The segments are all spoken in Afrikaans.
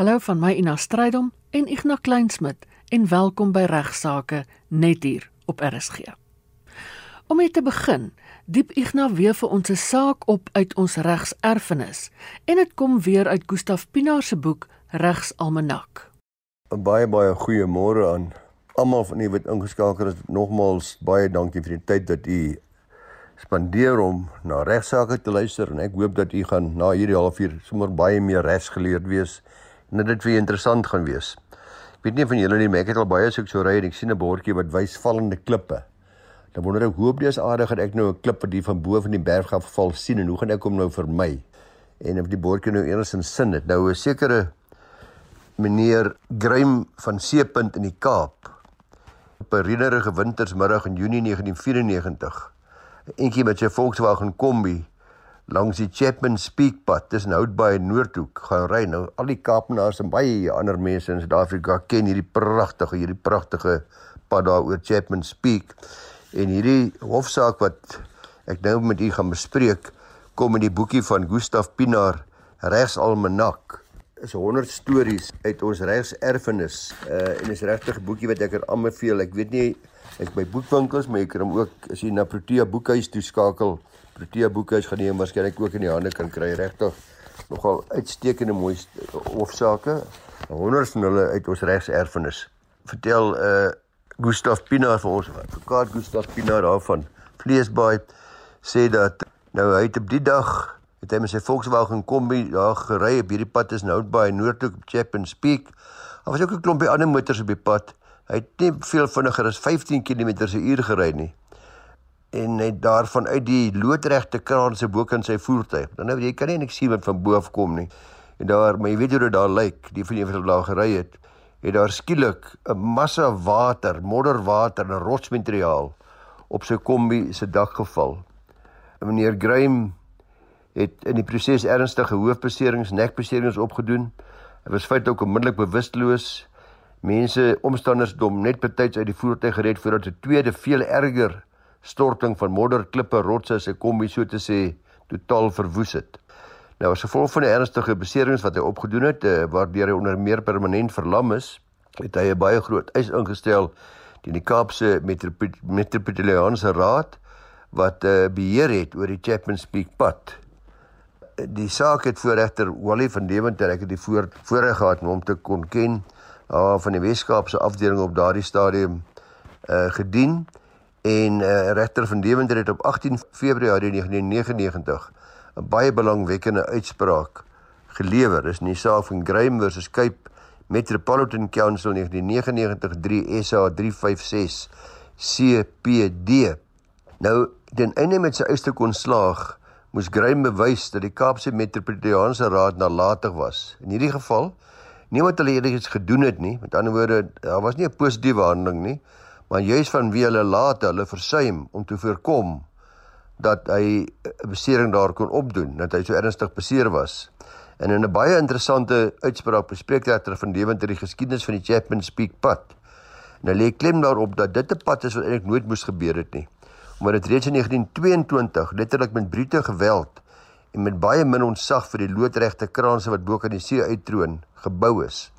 Hallo van my Ina Strydom en Ignas Kleinsmid en welkom by Regsake net hier op RSG. Om mee te begin, diep Ignas weer vir ons 'n saak op uit ons regserfenis en dit kom weer uit Gustaf Pinaar se boek Regsalmanak. 'n Baie baie goeie môre aan almal van u wat ingeskakel is. Nogmaals baie dankie vir die tyd wat u spandeer om na regsaake te luister en ek hoop dat u gaan na hierdie halfuur sommer baie meer regsgeleerd wees dat dit vir interessant gaan wees. Ek weet nie van julle nie, maar ek het al baie soek so ry en ek sien 'n bordjie wat wys vallende klippe. Dan wonder ek hoop dis aardig dat ek nou 'n klip wat hier van bo van die berg af val sien en hoe gaan ek hom nou vermy? En of die bordjie nou enigstens sin het. Nou 'n sekere meneer Grym van Seepunt in die Kaap op 'n reënerige wintersmiddag in Junie 1994 eentjie met sy Volkswagen Kombi langs die Chapman Speak pad tussen Houtbaai en Noordhoek gaan ry. Nou al die Kaapenaars en baie ander mense in Suid-Afrika ken hierdie pragtige hierdie pragtige pad daar oor Chapman Speak. En hierdie hofsaak wat ek nou met u gaan bespreek, kom in die boekie van Gustaf Pinaar Regsalmanak. Is 100 stories uit ons regserfenis. Uh en is regtig 'n boekie wat ek er aanbeveel. Ek weet nie Ek by boekwinkels, maar jy kan hom ook as jy na Protea Boekhuis toe skakel. Protea Boekhuis gaan jy hom waarskynlik ook in die hande kan kry, regtig. Nogal uitstekende mooi hofsaake. Honderde van hulle uit ons regserfenis. Vertel uh Gustaf Pinaar vir ons, advokaat Gustaf Pinaar daarvan Vleesbaai sê dat nou hy het op die dag het hy met sy Volkswagen Kombi daar gery op hierdie pad is nou by Noordhoek op Chapman Speak. Daar was ook 'n klompie ander motors op die pad. Hy het nie veel vinniger as 15 km/h gery nie. En het daarvan uit die loodregte kraan se bokant sy voertuig. Dan nou jy kan nie niks sien wat van bo af kom nie. En daar, maar jy weet hoe dit daar lyk, die van wat daar gery het, het daar skielik 'n massa water, modderwater en rotsmateriaal op sy kombi se dak geval. Meneer Graham het in die proses ernstige hoofbeserings, nekbeserings opgedoen. Hy was feitelik onmiddellik bewusteloos Mense omstanders dom net betyds uit die voertuig gered voordat 'n tweede veel erger storting van modder, klippe, rotse se kombi so te sê totaal verwoes het. Nou as gevolg van die ernstige beserings wat hy opgedoen het, eh, waardeur hy onder meer permanent verlam is, het hy 'n baie groot eis ingestel teen die Kaapse Metropolitaanse Raad wat uh, beheer het oor die Chapman Peak pad. Die saak het voor regter Wally van Deventer ek het die voor voorreg gehad om hom te kon ken uh, van die Weskaapse afdeling op daardie stadium uh gedien en uh regter van Deventer het op 18 Februarie 1999 'n baie belangwekkende uitspraak gelewer. Dis in die saak van Graham versus Cape Metropolitan Council 1999 SA 356 CPD. Nou, ten einde met sy eiste kon slaag, moes Graham bewys dat die Kaapse Metropolitaanse Raad nalatig was. In hierdie geval niemand hulle enigiets gedoen het nie. Met ander woorde, daar was nie 'n positiewe handeling nie, maar juis van wie hulle laat hulle versuim om te voorkom dat hy 'n besering daar kon opdoen, dat hy so ernstig beseer was. En in 'n baie interessante uitspraak bespreek hy ter van Deventer die geskiedenis van die Chapman Peak pad. En hy lê klem daarop dat dit 'n pad is wat eintlik nooit moes gebeur het nie. Omdat dit reeds in 1922 letterlik met brute geweld en met baie min ontsag vir die loodregte kraanse wat bo kan die see uittroon gebou is.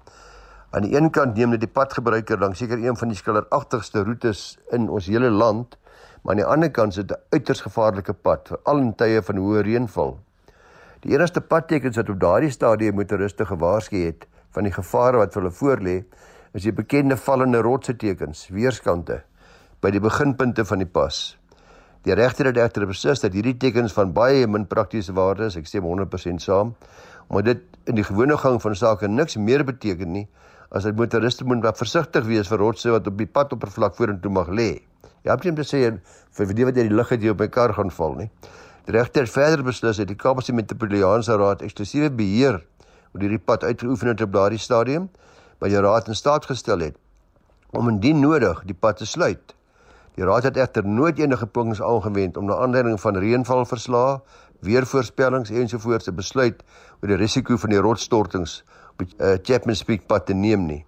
Aan die een kant neem dit die padgebruiker langs seker een van die skilleragtigste roetes in ons hele land, maar aan die ander kant is dit 'n uiters gevaarlike pad veral in tye van hoë reënval. Die enigste padtekens wat op daardie stadium motoriste gewaarsku het van die gevare wat hulle voorlê, is die bekende vallende rotse tekens, weerskante by die beginpunte van die pas. Die regter het egter beslis dat hierdie tekens van baie min praktiese waarde is. Ek stem 100% saam. Maar dit in die gewone gang van sake niks meer beteken nie as dat motoriste moet wat versigtig wees vir rotse wat op die padoppervlak vorentoe mag lê. Jy het net gesê vir die wat jy die lug het jy op my kar gaan val nie. Die regter het verder beslis dat die Kaapse Metropolitaanse Raad eksklusiewe beheer oor hierdie pad uitgeoefen het op daardie stadium, maar die raad in staat gestel het om indien nodig die pad te sluit. Die raad het egter nooit enige pogings aangewend om na aanleiding van reënvalverslae, weervoorspellings ensovoorts te besluit oor die risiko van die rotsstortings op die uh, Chapman Peak pad te neem nie.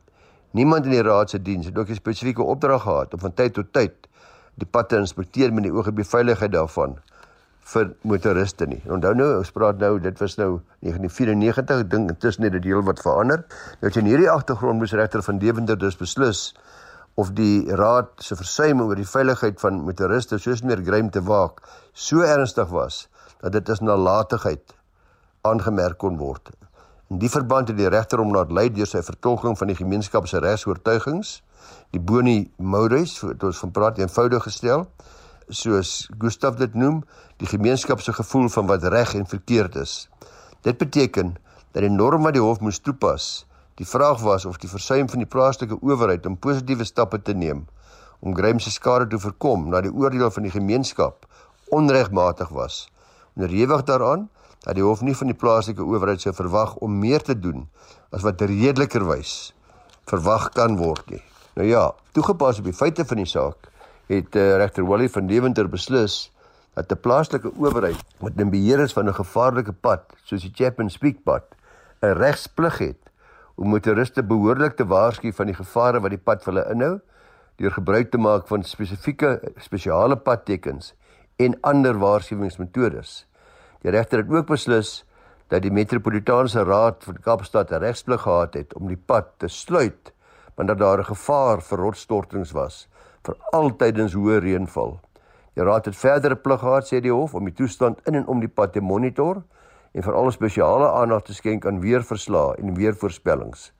Niemand in die raad se diens het ook 'n spesifieke opdrag gehad om van tyd tot tyd die pad te inspekteer met die oog op die veiligheid daarvan. vir motoriste nie. Onthou nou, ons praat nou, dit was nou 1994, ek dink intussen het dit heel wat verander. Nou in hierdie agtergrond moes regter van Deventer dus beslis of die raad se versuim oor die veiligheid van motoriste soos meer grym te waak so ernstig was dat dit as nalatigheid aangemerk kon word. In die verband het die regter hom laat lei deur sy vertolking van die gemeenskap se regsoortuigings, die boni modes, wat ons van praat eenvoudig gestel, soos Gustav dit noem, die gemeenskap se gevoel van wat reg en verkeerd is. Dit beteken dat die norm wat die hof moes toepas, die vraag was of die versuim van die plaaslike owerheid om positiewe stappe te neem om Graham se skade te voorkom na die oordeel van die gemeenskap onregmatig was. Onderhewig daaraan dat die hof nie van die plaaslike owerheid sou verwag om meer te doen as wat redelikerwys verwag kan word nie. Nou ja, toegepas op die feite van die saak, het uh, regter Wally van Deventer beslis dat 'n plaaslike owerheid met 'n beheer is van 'n gevaarlike pad, soos die Chapman Speak pad, 'n regsplig het om motoriste behoorlik te waarsku van die gevare wat die pad vir hulle inhou deur gebruik te maak van spesifieke spesiale padtekens en ander waarskuwingsmetodes. Die regter het ook beslis dat die metropolitaanse raad van Kaapstad regsplig gehad het om die pad te sluit wanneer daar 'n gevaar vir rotsstortings was vir altydens hoë reënval. Die raad het verdere plig gehad sê die hof om die toestand in en om die pad te monitor en veral spesiale aandag te skenk aan weerverslae en weervoorspellings.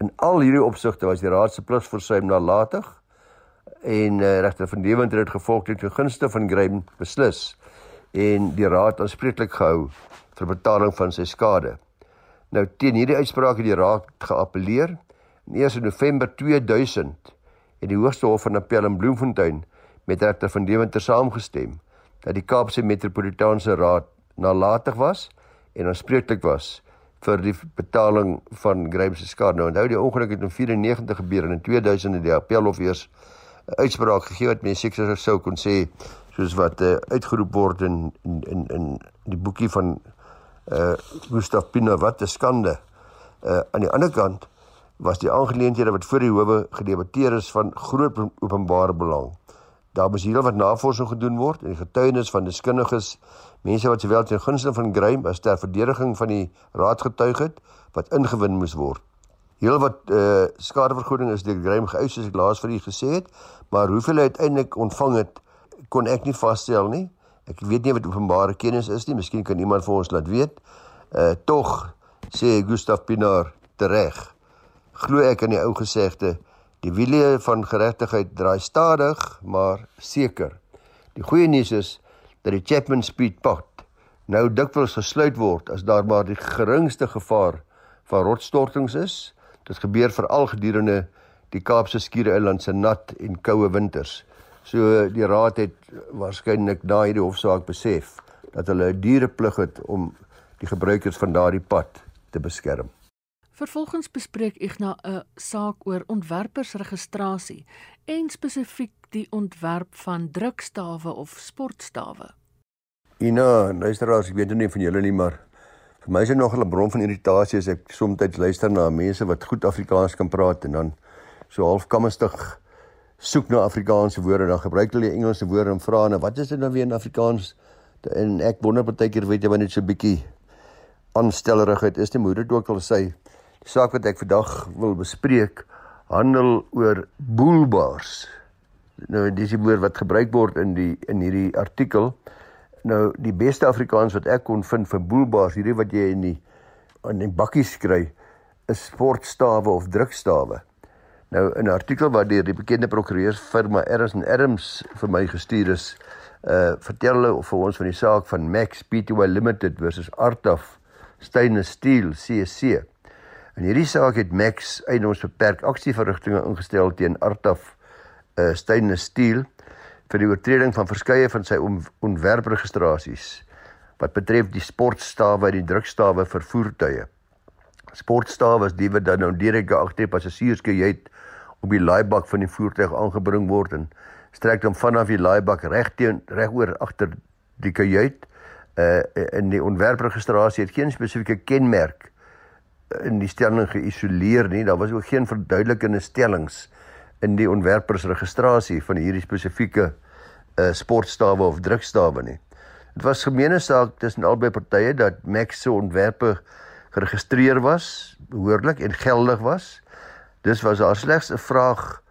In al hierdie opsigte was die raad se pligsversuim nalatig en uh, regter van Deventer het gevolglik ten gunste van Graham beslis en die raad aanspreeklik gehou vir betaling van sy skade. Nou teen hierdie uitspraak het die raad geappeleer. In 1 November 2000 het die Hoogste Hof van Appel in Bloemfontein met regter van Deventer saamgestem dat die Kaapse Metropolitaanse Raad nalatig was en aanspreeklik was vir die betaling van Graham se skade. Nou onthou die ongeluk het in 94 gebeur en in 2000 het die Appelhof eers 'n uitspraak gegee wat mense seker sou kon sê soos wat uh, uitgeroep word in in in in die boekie van uh Gustav Pina wat 'n skande. Uh aan die ander kant was die aangeleenthede wat voor die howe gedebatteer is van groot openbare belang. Daar moes heelwat navorsing gedoen word en die getuienis van deskundiges, mense wat sowel ten gunste van Graham as ter verdediging van die raad getuig het, wat ingewin moes word. Heelwat uh skadevergoeding is deur Graham geëis soos ek laas vir u gesê het, maar hoeveel hy uiteindelik ontvang het, kon ek nie vasstel nie. Ek weet nie wat openbare kennis is nie, miskien kan iemand vir ons laat weet. Uh tog sê Gustav Pinaar tereg glo ek in die ou gesegde die wiele van geregtigheid draai stadig maar seker. Die goeie nuus is dat die Chapman Speed pad nou dikwels gesluit word as daar maar die geringste gevaar van rotsstortings is. Dit gebeur veral gedurende die Kaapse Skiereiland se nat en koue winters. So die raad het waarskynlik na hierdie hofsaak besef dat hulle 'n diereplig het om die gebruikers van daardie pad te beskerm. Vervolgens bespreek Igna 'n saak oor ontwerpersregistrasie en spesifiek die ontwerp van drukstawe of sportstawe. Ina, luisteraars, ek weet nie van julle nie, maar vir my is dit nog 'n bron van irritasie as ek soms luister na mense wat goed Afrikaans kan praat en dan so half kamstig soek na Afrikaanse woorde, dan gebruik hulle Engelse woorde en vra nou wat is dit nou weer in Afrikaans? En ek wonder baie keer weet jy wanneer dit so bietjie aanstellerigheid is, nie moet dit ook al sê. Die saak wat ek vandag wil bespreek handel oor boelbars. Nou dis die woord wat gebruik word in die in hierdie artikel. Nou die beste Afrikaans wat ek kon vind vir boelbars, hierdie wat jy in die in die bakkies kry, is sportstawe of drukstawe. Nou in 'n artikel wat deur die bekende prokureursfirma Ernst & Adams vir my gestuur is, uh vertel hulle vir ons van die saak van Max Pty Limited versus Artaf Stainless Steel CSC. In hierdie saak het Max eienoms beperk aksieverrigtinge ingestel teen Artaf uh, Stainless Steel vir die oortreding van verskeie van sy ontwerpregistrasies wat betref die sportstawe en die drukstawe vir voertuie. Sportstawe is die wat dan nou direk agter die passasierskajuit op die laaibak van die voertuig aangebring word en strek dan vanaf die laaibak reg teen regoor agter die kajuit. Uh in die ontwerpregistrasie het geen spesifieke kenmerk in die stelling geïsoleer nie. Daar was ook geen verduidelikende stellings in die ontwerpersregistrasie van hierdie spesifieke uh sportstawe of drukstawe nie. Dit was gemeene saak tussen albei partye dat Max se ontwerpe geregistreer was, behoorlik en geldig was. Dis was daar slegs 'n vraag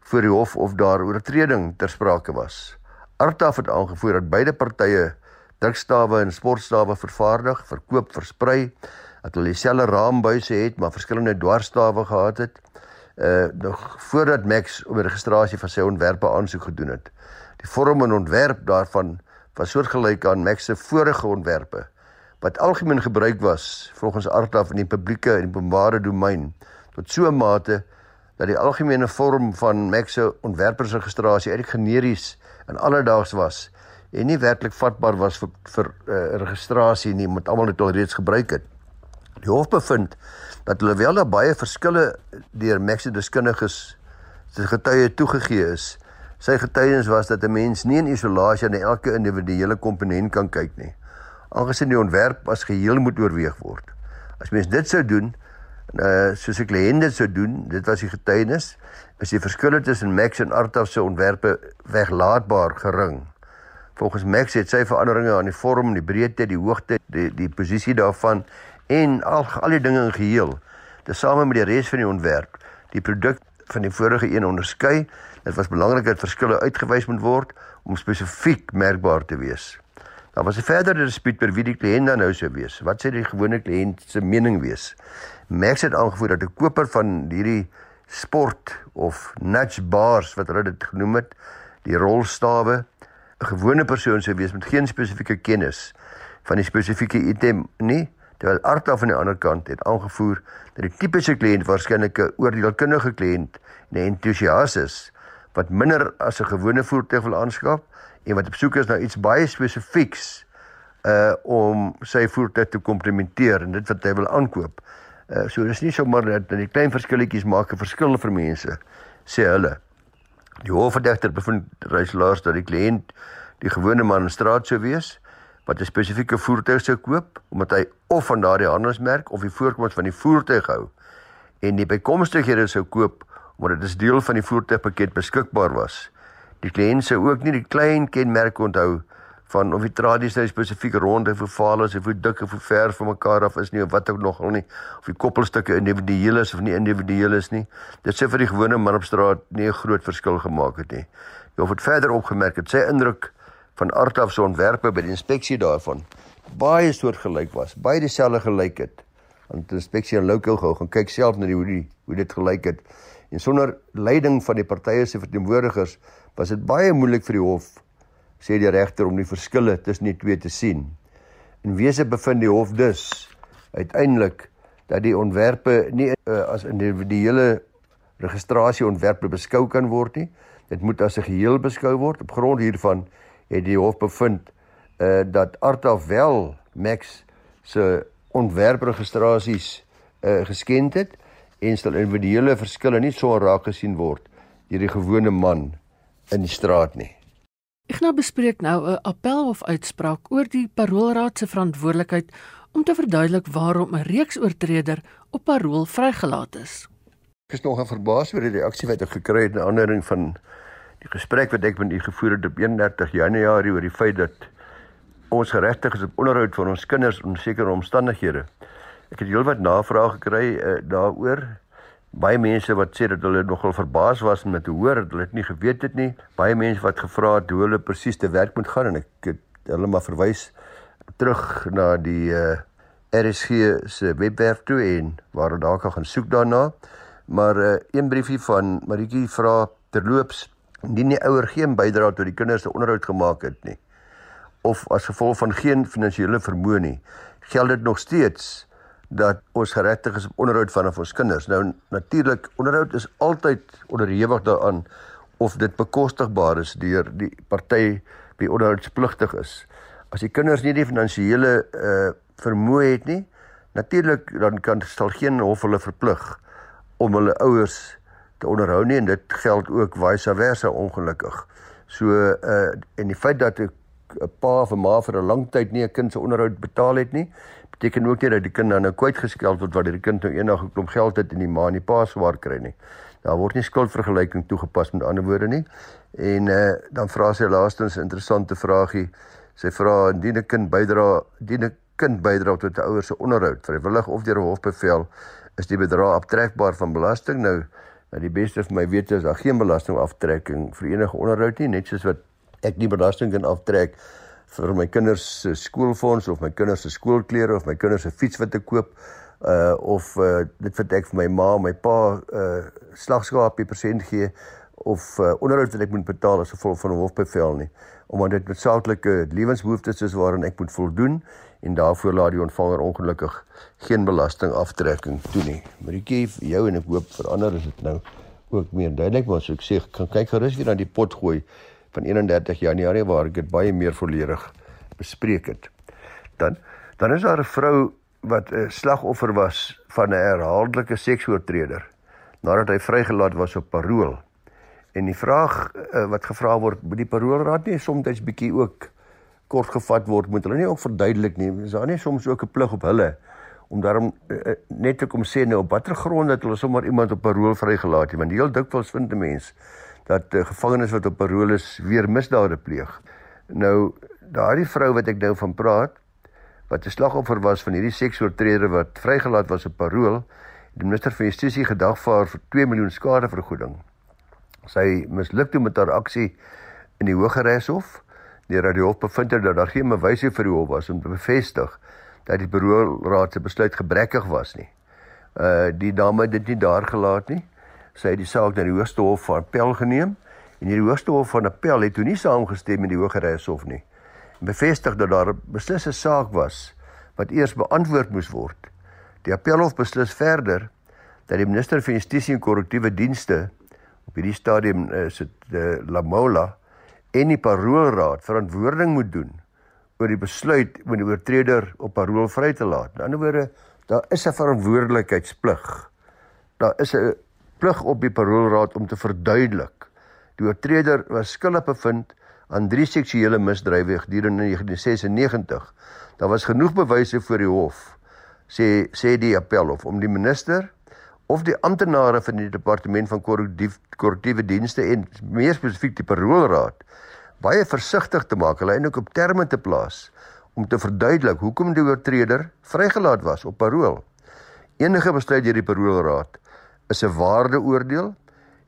voor die hof of daar oortreding ter sprake was. Artaf het aangevoer dat beide partye drukstawe en sportstawe vervaardig, verkoop, versprei, dat hulle dieselfde raambuise het, maar verskillende dwarsstawe gehad het. Uh nog voordat Max om registrasie van sy ontwerpe aansoek gedoen het. Die vorm en ontwerp daarvan was soortgelyk aan Max se vorige ontwerpe wat algemeen gebruik was volgens Artaf in die publieke en openbare domein tot so 'n mate dat die algemene vorm van Max se ontwerpersregistrasie eintlik generies en alledaags was en nie werklik vatbaar was vir vir uh, registrasie nie met almal dit al reeds gebruik het. Die hof bevind dat hulle wel baie verskille deur Max se deskundiges se getuie toegegee is. Sy getuienis was dat 'n mens nie in isolasie na elke individuele komponent kan kyk nie aangesien die ontwerp as geheel moet oorweeg word. As mens dit sou doen, uh soos ek lê dit sou doen, dit was die getuienis, is die verskille tussen Max en Artaf se ontwerpe weglaatbaar gering. Volgens Max het sy veranderinge aan die vorm, die breedte, die hoogte, die die posisie daarvan en al al die dinge in geheel, tesame met die res van die ontwerp, die produk van die vorige een onderskei. Dit was belangrik dat verskille uitgewys moet word om spesifiek merkbaar te wees. Daar was 'n verdere dispuut oor wie die kliënt dan nou sou wees. Wat sê die gewone kliënt se mening wees? Max het aangevoer dat 'n koper van hierdie sport of nudge bars wat hulle dit genoem het, die rolstawe, 'n gewone persoon sou wees met geen spesifieke kennis van die spesifieke item nie. Terwyl Arta van die ander kant het aangevoer dat die tipiese kliënt waarskynlik 'n oordeelkundige kliënt en 'n entoesias is wat minder as 'n gewone voertuig wil aanskaf en wat op soek is na iets baie spesifieks uh om sy voertuig te komplementeer en dit wat hy wil aankoop. Uh so dis nie sommer dat die klein verskilletjies maak 'n verskil vir mense sê hulle. Die hoofverdagter bevind reislaars dat die kliënt die gewone man in straat sou wees wat 'n spesifieke voertuig sou koop omdat hy of van daardie handelsmerk of die voorkoms van die voertuig hou en die bykomstighede sou koop omdat dit as deel van die voertuigpakket beskikbaar was. Die kliënt sou ook nie die klein kenmerke onthou van of die tradies nou spesifiek rond of ovaal is of hoe dik of hoe ver van mekaar af is nie of wat ook nog al nie of die koppelstukke individueel is of nie individueel is nie. Dit sê vir die gewone man op straat nie 'n groot verskil gemaak het nie. Jy dit verder opgemerk het sy indruk van aard af so ontwerpe by die inspeksie daarvan baie soortgelyk was, baie dieselfde gelyk het. Want die inspeksie in Local gou gaan kyk self na die hoe die hoe dit gelyk het. En sonder leiding van die partye se verteenwoordigers was dit baie moeilik vir die hof sê die regter om die verskille tussen die twee te sien. In wese bevind die hof dus uiteindelik dat die ontwerpe nie uh, as individuele registrasieontwerpe beskou kan word nie. Dit moet as 'n geheel beskou word. Op grond hiervan het die hof bevind uh dat Arta wel Max se ontwerpregistrasies uh geskend het en stel individuele verskille nie so raak gesien word deur die gewone man in die straat nie. Ek nou bespreek nou 'n appel of uitspraak oor die paroolraad se verantwoordelikheid om te verduidelik waarom 'n reeks oortreder op parool vrygelaat is. Ek is nogal verbaas oor die reaksie wat ek gekry het na aanleiding van die gesprek wat ek met u gevoer het op 31 Januarie oor die feit dat ons geregtig is op onderhoud van ons kinders onder sekere omstandighede. Ek het heelwat navrae gekry uh, daaroor baie mense wat sê dat hulle nogal verbaas was met te hoor dat hulle dit nie geweet het nie. Baie mense wat gevra het hoe hulle presies te werk moet gaan en ek het hulle maar verwys terug na die uh, eh, RSG se webwerf toe en waar hulle dalk gaan soek daarna. Maar uh, een briefie van Maritjie vra terloops indien die ouer geen bydrae tot die kinders se onderhoud gemaak het nie of as gevolg van geen finansiële vermoë nie, geld dit nog steeds dat ons geregtig is op onderhoud van ons kinders. Nou natuurlik onderhoud is altyd onderhewig daaraan of dit bekostigbaar is deur die party wie onderhoudspligtig is. As die kinders nie die finansiële uh vermoë het nie, natuurlik dan kan sal geen hof hulle verplig om hulle ouers te onderhou nie en dit geld ook vice versa ongelukkig. So uh en die feit dat 'n pa of 'n ma vir 'n lang tyd nie 'n kind se onderhoud betaal het nie, beteken ook nie dat die kind dan nou kwytgeskeld word wanneer die kind nou eendag 'n klomp geld het en die ma en die pa swaar kry nie. Daar word nie skuldvergelyking toegepas met ander woorde nie. En uh, dan vra sy laastens 'n interessante vragie. Sy vra indien 'n kind bydra, indien 'n kind bydra tot 'n ouer se onderhoud, vrywillig of deur 'n hofbevel, is die bedrag aftrekbaar van belasting. Nou, nou die beste vir my weet is daar geen belastingaftrekking vir enige onderhoud nie, net soos wat ek nie belasting kan aftrek vir my kinders se skoolfonds of my kinders se skoolklere of my kinders se fiets wat ek koop uh of uh dit wat ek vir my ma, my pa uh slagskapie persent gee of uh, onderhoud wat ek moet betaal as gevolg van 'n hofbevel nie omdat dit noodsaaklike lewensbehoeftes is waaraan ek moet voldoen en daarvoor laat die ontvanger ongelukkig geen belastingaftrekking toe nie. Maritjie vir jou en ek hoop vir ander is dit nou ook meer duidelik maar so ek sê kan kyk gerus weer na die pot gooi van 31 Januarie waar ek dit baie meer volledig bespreek het. Dan dan is daar 'n vrou wat 'n slagoffer was van 'n herhaaldelike seksoortreder nadat hy vrygelaat was op parol. En die vraag uh, wat gevra word, moet die paroolraad nie soms bietjie ook kort gevat word, moet hulle nie ook verduidelik nie, is daar nie soms ook 'n plig op hulle om daarom uh, net te kom sê nou op watter grond dat hulle sommer iemand op parol vrygelaat het, want heel dikwels vind 'n mens dat uh, gevangenes wat op parol is weer misdade pleeg. Nou daardie vrou wat ek nou van praat, wat 'n slagoffer was van hierdie seksoortreder wat vrygelaat was op parol, die minister van Justisie gedagvaar vir 2 miljoen skadevergoeding. Sy misluk toe met haar aksie in die Hooggeregshof. Die radiohof bevind dat daar geen bewyse vir die hof was om te bevestig dat die beroepsraad se besluit gebrekkig was nie. Uh die dame het dit nie daar gelaat nie. Sy het die saak na die Hoogste Hof van Appel geneem en die Hoogste Hof van Appel het toe nie saamgestem met die Hooggeregshof nie bevestig dat daar 'n beslisse saak was wat eers beantwoord moes word. Die Appelhof beslis verder dat die minister van Justisie en Korrektiewe Dienste op hierdie stadium is dit die Lamola en die Paroolraad verantwoording moet doen oor die besluit om die oortreder op parol vry te laat. In ander woorde, daar is 'n verantwoordelikheidsplig. Daar is 'n plig op die Paroolraad om te verduidelik. Die oortreder was skuldig bevind aan drie seksuele misdrywe gedurende 1996. Daar was genoeg bewyse voor die hof sê sê die appelhof om die minister of die amptenare van die departement van korrektiewe dienste en meer spesifiek die paroolraad baie versigtig te maak, hulle eintlik op terme te plaas om te verduidelik hoekom die oortreder vrygelaat was op parol. Enige besluit deur die paroolraad is 'n waardeoordeel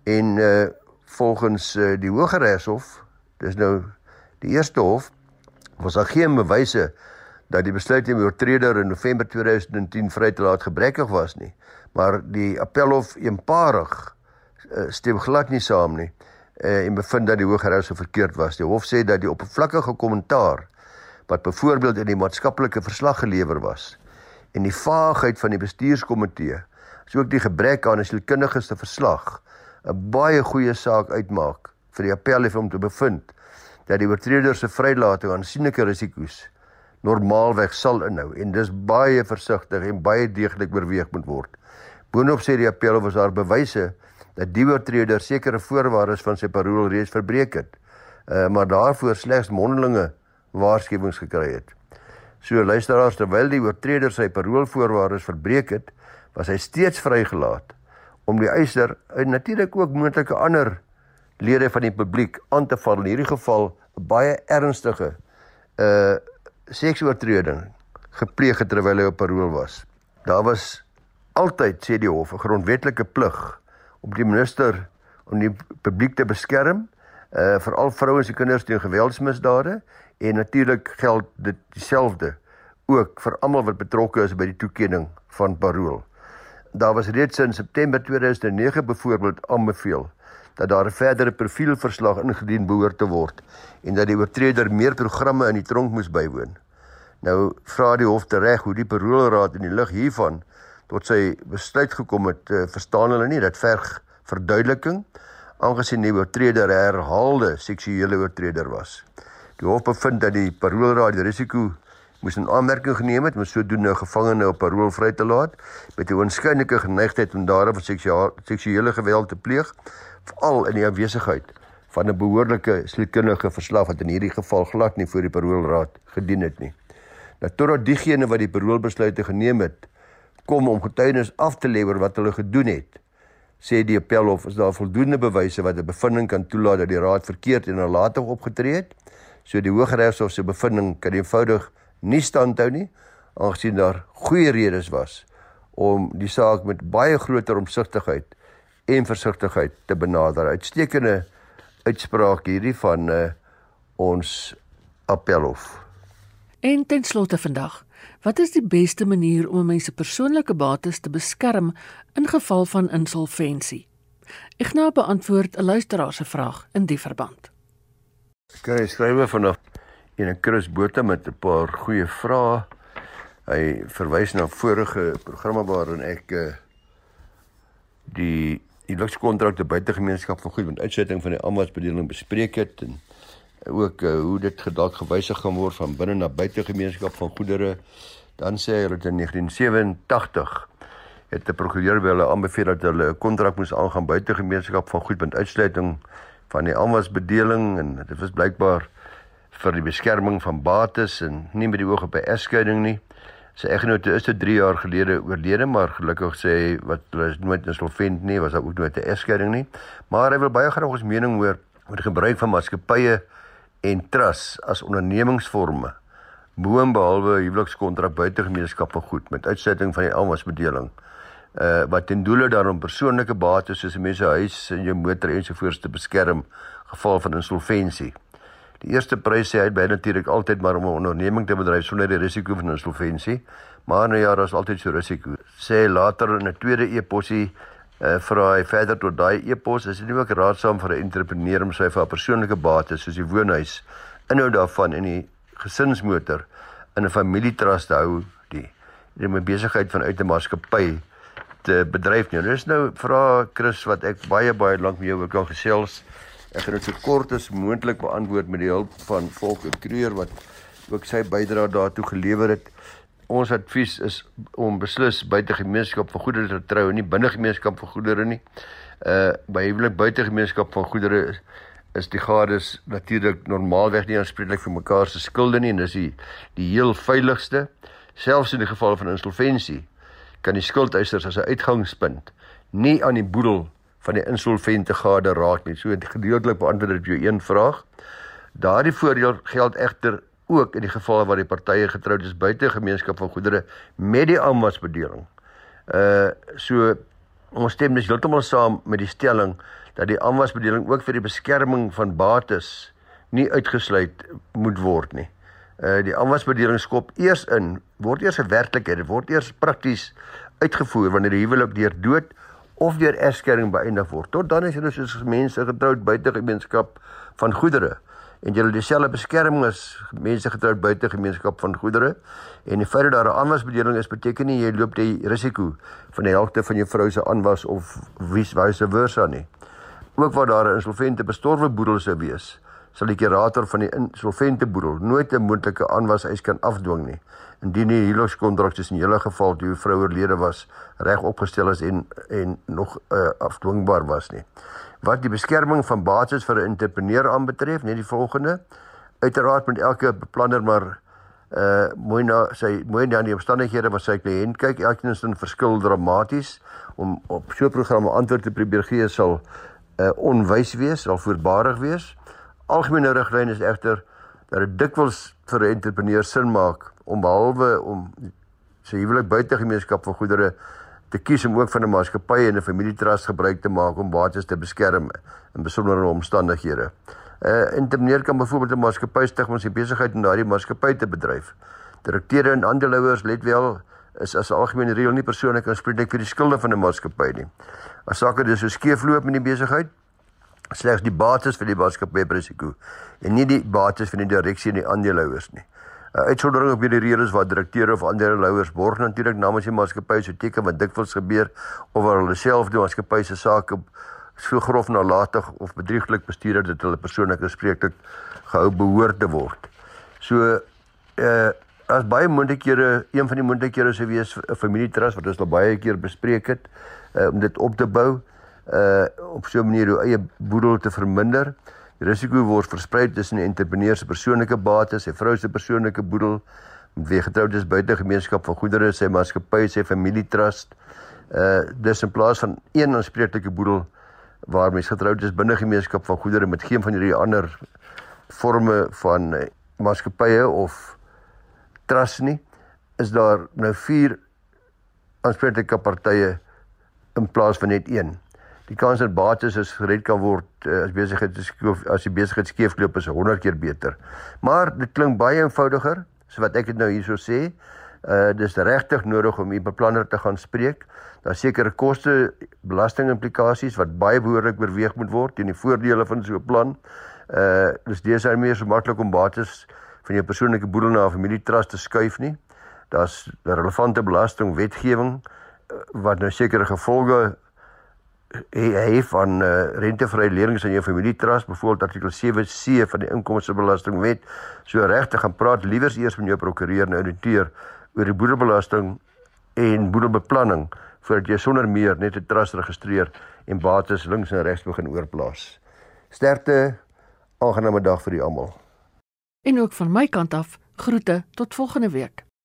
en uh volgens uh, die Hooggeregshof Dis nou die eerste hof was daar geen bewyse dat die besluit om die oortreder in November 2010 vry te laat gebrekkig was nie. Maar die appelhof eenparig uh, stem glad nie saam nie uh, en bevind dat die Hooggeregshof verkeerd was. Die hof sê dat die oppervlakkige kommentaar wat byvoorbeeld in die maatskaplike verslag gelewer was en die vaagheid van die bestuurskomitee, asook die gebrek aan 'n sielkundige se verslag 'n baie goeie saak uitmaak vir die appelhof om te bevind dat die oortreder se vrylating aansienlike risiko's normaalweg sal inhou en dis baie versigtig en baie deeglik oorweeg moet word. Boonop sê die appelhof was daar bewyse dat die oortreder sekere voorwaardes van sy parol reeds verbreek het, uh, maar daarvoor slegs mondelinge waarskuwings gekry het. So luisteraars, terwyl die oortreder sy parolvoorwaardes verbreek het, was hy steeds vrygelaat om die eiser en natuurlik ook moontlike ander lede van die publiek aan te val in hierdie geval 'n baie ernstige uh seksoortreding gepleeg het terwyl hy op parol was. Daar was altyd sê die hof 'n grondwetlike plig om die minister om die publiek te beskerm, uh veral vrouens en kinders teen geweldsmisdade en natuurlik geld dit dieselfde ook vir almal wat betrokke is by die toekenning van parol. Daar was reeds in September 2009 byvoorbeeld aanbeveel dat daar 'n verdere profielverslag ingedien behoort te word en dat die oortreder meer programme in die tronk moes bywoon. Nou vra die hof tereg hoe die paroolraad in die lig hiervan tot sy besluit gekom het, uh, verstaan hulle nie dat verg verduideliking aangesien die oortreder herhaalde seksuele oortreder was. Die hof bevind dat die paroolraad die risiko moes in aanmerking geneem het om sodoende 'n gevangene op parol vry te laat met 'n onskynlike geneigtheid om daarop seksuele geweld te pleeg veral in die afwesigheid van 'n behoorlike sielkundige verslag wat in hierdie geval glad nie voor die paroolraad gedien het nie. Nou totdat diegene wat die paroolbesluite geneem het, kom om getuienis af te lewer wat hulle gedoen het, sê die appelhof is daar voldoende bewyse wat 'n bevinding kan toelaat dat die raad verkeerd en nalatig opgetree het. So die Hooggeregshof se bevinding kan eenvoudig nie standhou nie aangesien daar goeie redes was om die saak met baie groter omsigtigheid en versigtigheid te benader. Uitstekende uitspraak hierdie van uh, ons appelhof. En ten slotte vandag, wat is die beste manier om mense persoonlike bates te beskerm in geval van insolventie? Ek nou beantwoord 'n luisteraar se vraag in die verband. Kry skrywe vanaf en Chris Botha met 'n paar goeie vrae. Hy verwys na vorige programme waarin ek uh, die die lukskontrakte buitegemeenskap van goed met uitsluiting van die ambasbedeling bespreek het en ook uh, hoe dit gedalk gewysig gaan word van binne na buitegemeenskap van goedere. Dan sê hy dat in 1987 het 'n prokureur by hulle aanbeveel dat hulle 'n kontrak moes aangaan buitegemeenskap van goed met uitsluiting van die ambasbedeling en dit was blykbaar vir die beskerming van bates en nie met die oog op 'n egskeiding nie. Sy eggenote is te 3 jaar gelede oorlede, maar gelukkig sê hy wat hulle is nooit insolvent nie, was daar ook nooit 'n egskeiding nie. Maar hy wil baie graag ons mening hoor oor die gebruik van maatskappye en trusts as ondernemingsforme boonbehalwe huwelikskontrak buitegemeenskap van goed met uitsluiting van die almasbedeling. Uh wat ten doele daarom persoonlike bates soos mense huis en jou motor ensovoorts te beskerm geval van insolventie. Die eerste prys sê hy by natuurlik altyd maar om 'n onderneming te bedryf sonder die risiko van insolventie. Maar nou ja, daar's altyd so risiko. Sê later in 'n tweede e-posie uh, vra hy verder tot daai e-pos is dit nie ook raadsaam vir 'n entrepreneur om sy vir 'n persoonlike bates soos die woonhuis inhoud daarvan in die gesinsmotor in 'n familietrust te hou die die my besigheid vanuit 'n maatskappy te bedryf nie. Dis nou vra Chris wat ek baie baie lank met jou ook al gesels Ek gaan dit so kort as moontlik beantwoord met die hulp van Volker Kreur wat ook sy bydrae daartoe gelewer het. Ons advies is om beslis buite gemeenskap van goedere te trou en nie binne gemeenskap van goedere nie. Uh by huwelik buite gemeenskap van goedere is, is die gades natuurlik normaalweg nie aanspreeklik vir mekaar se skulde nie en dis die die heel veiligste selfs in die geval van insolventie kan die skuldeisers as 'n uitgangspunt nie aan die boedel van die insolvente gade raak nie. So gedeeltelik beantwoord dit jou een vraag. Daardie voordeel geld egter ook in die geval waar die partye getroud is buite gemeenskap van goedere met die aanwasbedeling. Uh so ons stem dus heeltemal saam met die stelling dat die aanwasbedeling ook vir die beskerming van bates nie uitgesluit moet word nie. Uh die aanwasbedeling skop eers in, word eers 'n werklikheid, word eers prakties uitgevoer wanneer die huwelik deur dood of deur egskeiding beëindig word. Tot dan is hulle soos mense getroud buite gemeenskap van goedere en het dieselfde beskerming as mense getroud buite gemeenskap van goedere en die feit dat daar 'n aanwasbedeling is beteken nie jy loop die risiko van die helfte van jou vrou se aanwas of vice versa nie. Ook waar daar 'n insolvente bestorwe boedel sou wees, sal die kurator van die insolvente boedel nooit 'n moontlike aanwas eis kan afdwing nie indien die huwelikskontrak tussen julle geval toe vrou oorlede was reg opgestel is en en nog uh, afdwingbaar was nie. Wat die beskerming van bates vir 'n entrepreneur aanbetref, net die volgende. Uiteraard moet elke beplanner maar uh mooi na sy mooi na die omstandighede wat sy kliënt kyk. Elkeen is in verskil dramaties om op so 'n program 'n antwoord te probeer gee sal uh onwys wees, sal voorbarig wees. Algemene riglyn is egter dat dit dikwels vir 'n entrepreneur sin maak om behalwe om sy huwelik buite gemeenskap van goedere te kies om ook van 'n maatskappy en 'n familietrust gebruik te maak om bates te beskerm in besondere omstandighede. 'n uh, Entrepreneur kan byvoorbeeld 'n maatskappy stig om sy besigheid in daardie maatskappy te bedryf. Direkteure en aandeelhouers let wel is as algemene reël nie persoonlik aanspreeklik vir die skulde van 'n maatskappy nie. As sake dus so skeefloop met die besigheid, slegs die bates vir die maatskappy risiko en nie die bates van die direksie en die aandeelhouers nie. 'n Uitsondering op hierdie reëls waar direkteure of ander leiers borg natuurlik namens die maatskappy so teken wat dikwels gebeur of waar hulle self die maatskappy se sake so grof nalatig of bedrieglik bestuur het dat hulle persoonlik gespreeklik gehou behoort te word. So uh as baie moontlikhede, een van die moontlikhede sou wees 'n familietrust wat ons al baie keer bespreek het uh, om dit op te bou uh op so 'n manier hoe eie boedel te verminder. Die risiko word versprei tussen die entrepreneur se persoonlike bates, sy vrou se persoonlike boedel, met wie getroud is buite gemeenskap van goedere, sy maatskappy, sy familietrust. Uh dis in plaas van een aanspreeklike boedel waar mens getroud is binne gemeenskap van goedere met geen van hierdie ander forme van uh, maatskappye of trust nie, is daar nou 4 aanspreeklike partye in plaas van net een. Die kans dat bates is gered kan word uh, as besigheid skoof as die besigheid skeefloop is 100 keer beter. Maar dit klink baie eenvoudiger, so wat ek dit nou hierso sê. Uh dis regtig nodig om u beplanner te gaan spreek. Daar sekerre koste belastingimplikasies wat baie behoorlik oorweeg moet word teen die voordele van so 'n plan. Uh dis deesdae meer so maklik om bates van jou persoonlike boedel na 'n familietrust te skuif nie. Daar's relevante belasting wetgewing uh, wat nou sekere gevolge het van uh, rentevrye lenings aan jou familietrust, byvoorbeeld artikel 7C van die inkomstebelastingwet. So regtig gaan praat liewers eers met jou prokureur en ouditeur oor die boedelbelasting en boedelbeplanning voordat jy sonder meer net 'n trust registreer en bates links en regs begin oorplaas. Sterkte, aangename dag vir julle almal. En ook van my kant af, groete tot volgende week.